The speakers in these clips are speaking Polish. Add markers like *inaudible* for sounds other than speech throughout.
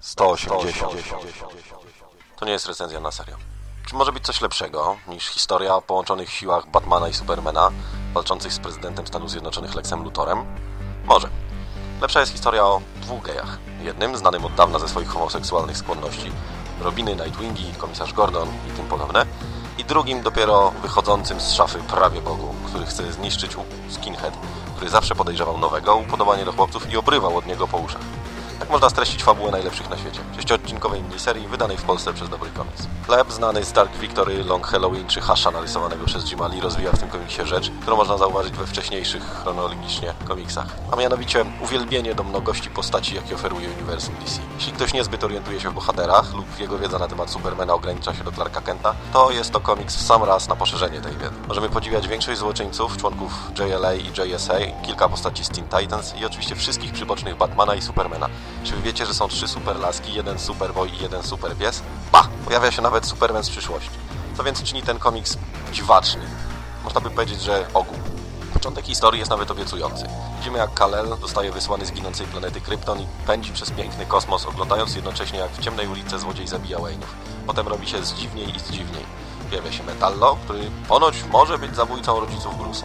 180. To nie jest recenzja na serio. Czy może być coś lepszego niż historia o połączonych siłach Batmana i Supermana walczących z prezydentem Stanów Zjednoczonych Lexem Luthorem? Może. Lepsza jest historia o dwóch gejach. Jednym, znanym od dawna ze swoich homoseksualnych skłonności, Robiny, Nightwingi, komisarz Gordon i tym podobne, i drugim dopiero wychodzącym z szafy prawie Bogu, który chce zniszczyć skinhead, który zawsze podejrzewał nowego, upodobanie do chłopców i obrywał od niego po uszach. Tak można streścić fabułę najlepszych na świecie. Sześciodcinkowej miniserii wydanej w Polsce przez Dobry Komiks. Chleb znany z Dark Victory, Long Halloween czy Hasha narysowanego przez Jima Lee rozwija w tym komiksie rzecz, którą można zauważyć we wcześniejszych chronologicznie komiksach. A mianowicie uwielbienie do mnogości postaci, jakie oferuje uniwersum DC. Jeśli ktoś niezbyt orientuje się w bohaterach lub jego wiedza na temat Supermana ogranicza się do Clarka Kenta, to jest to komiks w sam raz na poszerzenie tej wiedzy. Możemy podziwiać większość złoczyńców, członków JLA i JSA, kilka postaci z Teen Titans i oczywiście wszystkich przybocznych Batmana i Supermana. Czy wy wiecie, że są trzy superlaski, jeden superboy i jeden superpies? Ba! Pojawia się nawet Superman z przyszłości. Co więc czyni ten komiks dziwaczny? Można by powiedzieć, że ogół. Początek historii jest nawet obiecujący. Widzimy jak Kal-El zostaje wysłany z ginącej planety Krypton i pędzi przez piękny kosmos, oglądając jednocześnie jak w ciemnej ulicy złodziej zabija Wayne'ów. Potem robi się zdziwniej i zdziwniej. Pojawia się Metallo, który ponoć może być zabójcą rodziców Bruce'a.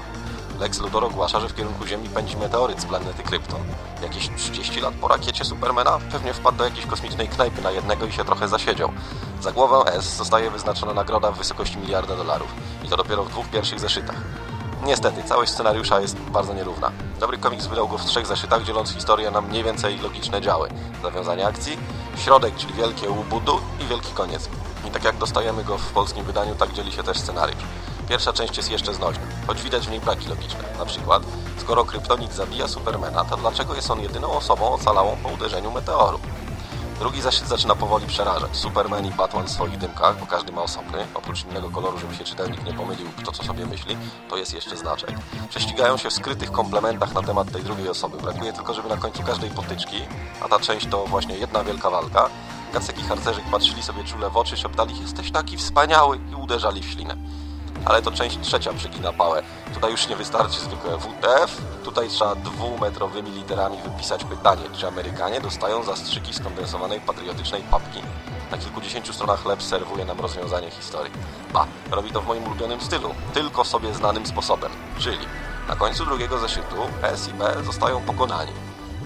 Lex Luthor ogłasza, że w kierunku Ziemi pędzi meteoryt z planety Krypton. Jakieś 30 lat po rakiecie Supermana pewnie wpadł do jakiejś kosmicznej knajpy na jednego i się trochę zasiedział. Za głowę S zostaje wyznaczona nagroda w wysokości miliarda dolarów. I to dopiero w dwóch pierwszych zeszytach. Niestety, całość scenariusza jest bardzo nierówna. Dobry komiks wydał go w trzech zeszytach, dzieląc historię na mniej więcej logiczne działy. Zawiązanie akcji, środek, czyli wielkie łubudu i wielki koniec. I tak jak dostajemy go w polskim wydaniu, tak dzieli się też scenariusz. Pierwsza część jest jeszcze znośna, choć widać w niej braki logiczne. Na przykład, skoro kryptonit zabija Supermana, to dlaczego jest on jedyną osobą ocalałą po uderzeniu meteoru? Drugi zeszyt zaczyna powoli przerażać. Superman i Batman w swoich dymkach, bo każdy ma osobny, oprócz innego koloru, żeby się czytelnik nie pomylił, kto co sobie myśli, to jest jeszcze znaczek. Prześcigają się w skrytych komplementach na temat tej drugiej osoby. Brakuje tylko, żeby na końcu każdej potyczki, a ta część to właśnie jedna wielka walka, Gacek i harcerzyk patrzyli sobie czule w oczy, szeptali jesteś taki wspaniały i uderzali w ślinę ale to część trzecia przegina pałę. Tutaj już nie wystarczy zwykłe WTF, tutaj trzeba dwumetrowymi literami wypisać pytanie, czy Amerykanie dostają zastrzyki skondensowanej patriotycznej papki. Na kilkudziesięciu stronach Leb serwuje nam rozwiązanie historii. Ba, robi to w moim ulubionym stylu, tylko sobie znanym sposobem, czyli na końcu drugiego zeszytu S i B zostają pokonani.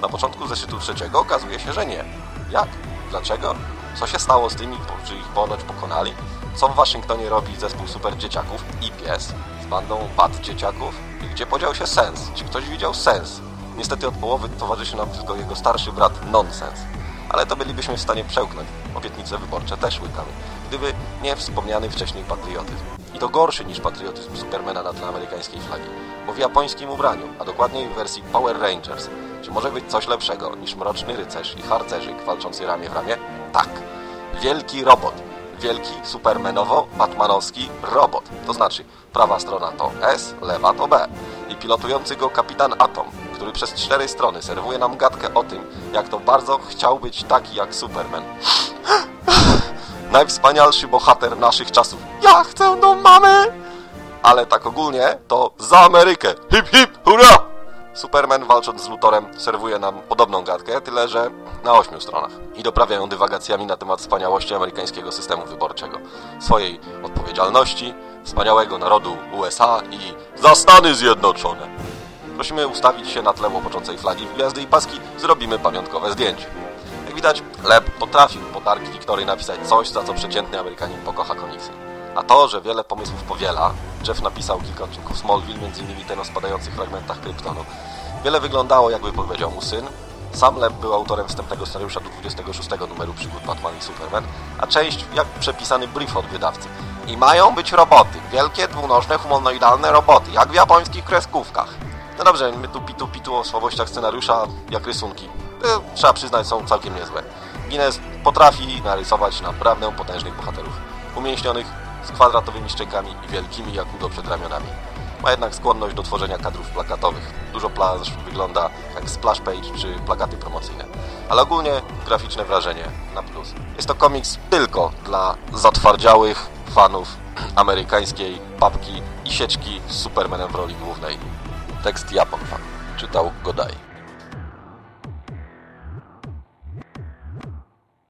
Na początku zeszytu trzeciego okazuje się, że nie. Jak? Dlaczego? Co się stało z tymi, którzy ich ponoć pokonali? Co w Waszyngtonie robi zespół super dzieciaków i pies z bandą bad dzieciaków? I gdzie podział się sens? Czy ktoś widział sens? Niestety od połowy towarzyszy nam tylko jego starszy brat Nonsens. Ale to bylibyśmy w stanie przełknąć. Obietnice wyborcze też łykamy. Gdyby nie wspomniany wcześniej patriotyzm. I to gorszy niż patriotyzm Supermana na tle amerykańskiej flagi. Bo w japońskim ubraniu, a dokładniej w wersji Power Rangers. Czy może być coś lepszego niż mroczny rycerz i harcerzyk walczący ramię w ramię? Tak. Wielki robot wielki, supermenowo-batmanowski robot. To znaczy, prawa strona to S, lewa to B. I pilotujący go kapitan Atom, który przez cztery strony serwuje nam gadkę o tym, jak to bardzo chciał być taki jak Superman. *gasps* Najwspanialszy bohater naszych czasów. Ja chcę do mamy! Ale tak ogólnie to za Amerykę. Hip hip, hurra! Superman walcząc z Lutorem serwuje nam podobną gadkę, tyle że na ośmiu stronach. I doprawiają dywagacjami na temat wspaniałości amerykańskiego systemu wyborczego, swojej odpowiedzialności, wspaniałego narodu USA i za Stany Zjednoczone. Prosimy ustawić się na tle łopoczącej flagi w gwiazdy i paski, zrobimy pamiątkowe zdjęcie. Jak widać, Leb potrafił po Dark Victory napisać coś, za co przeciętny Amerykanin pokocha komiksy. A to, że wiele pomysłów powiela, Jeff napisał kilka odcinków Smallville, m.in. ten o spadających fragmentach Kryptonu. Wiele wyglądało, jakby powiedział mu syn. Sam Leb był autorem wstępnego scenariusza do 26 numeru przygód Batman i Superman, a część jak przepisany brief od wydawcy. I mają być roboty, wielkie, dwunożne, humanoidalne roboty, jak w japońskich kreskówkach. No dobrze, my tu pitu pitu o słabościach scenariusza, jak rysunki. E, trzeba przyznać, są całkiem niezłe. Guinness potrafi narysować naprawdę potężnych bohaterów. Umięśnionych, z kwadratowymi szczękami i wielkimi jak udo przed ramionami. Ma jednak skłonność do tworzenia kadrów plakatowych. Dużo plaż wygląda jak splash page czy plakaty promocyjne. Ale ogólnie graficzne wrażenie na plus. Jest to komiks tylko dla zatwardziałych fanów amerykańskiej papki i sieczki z Supermanem w roli głównej. Tekst Japon fan. Czytał Godai.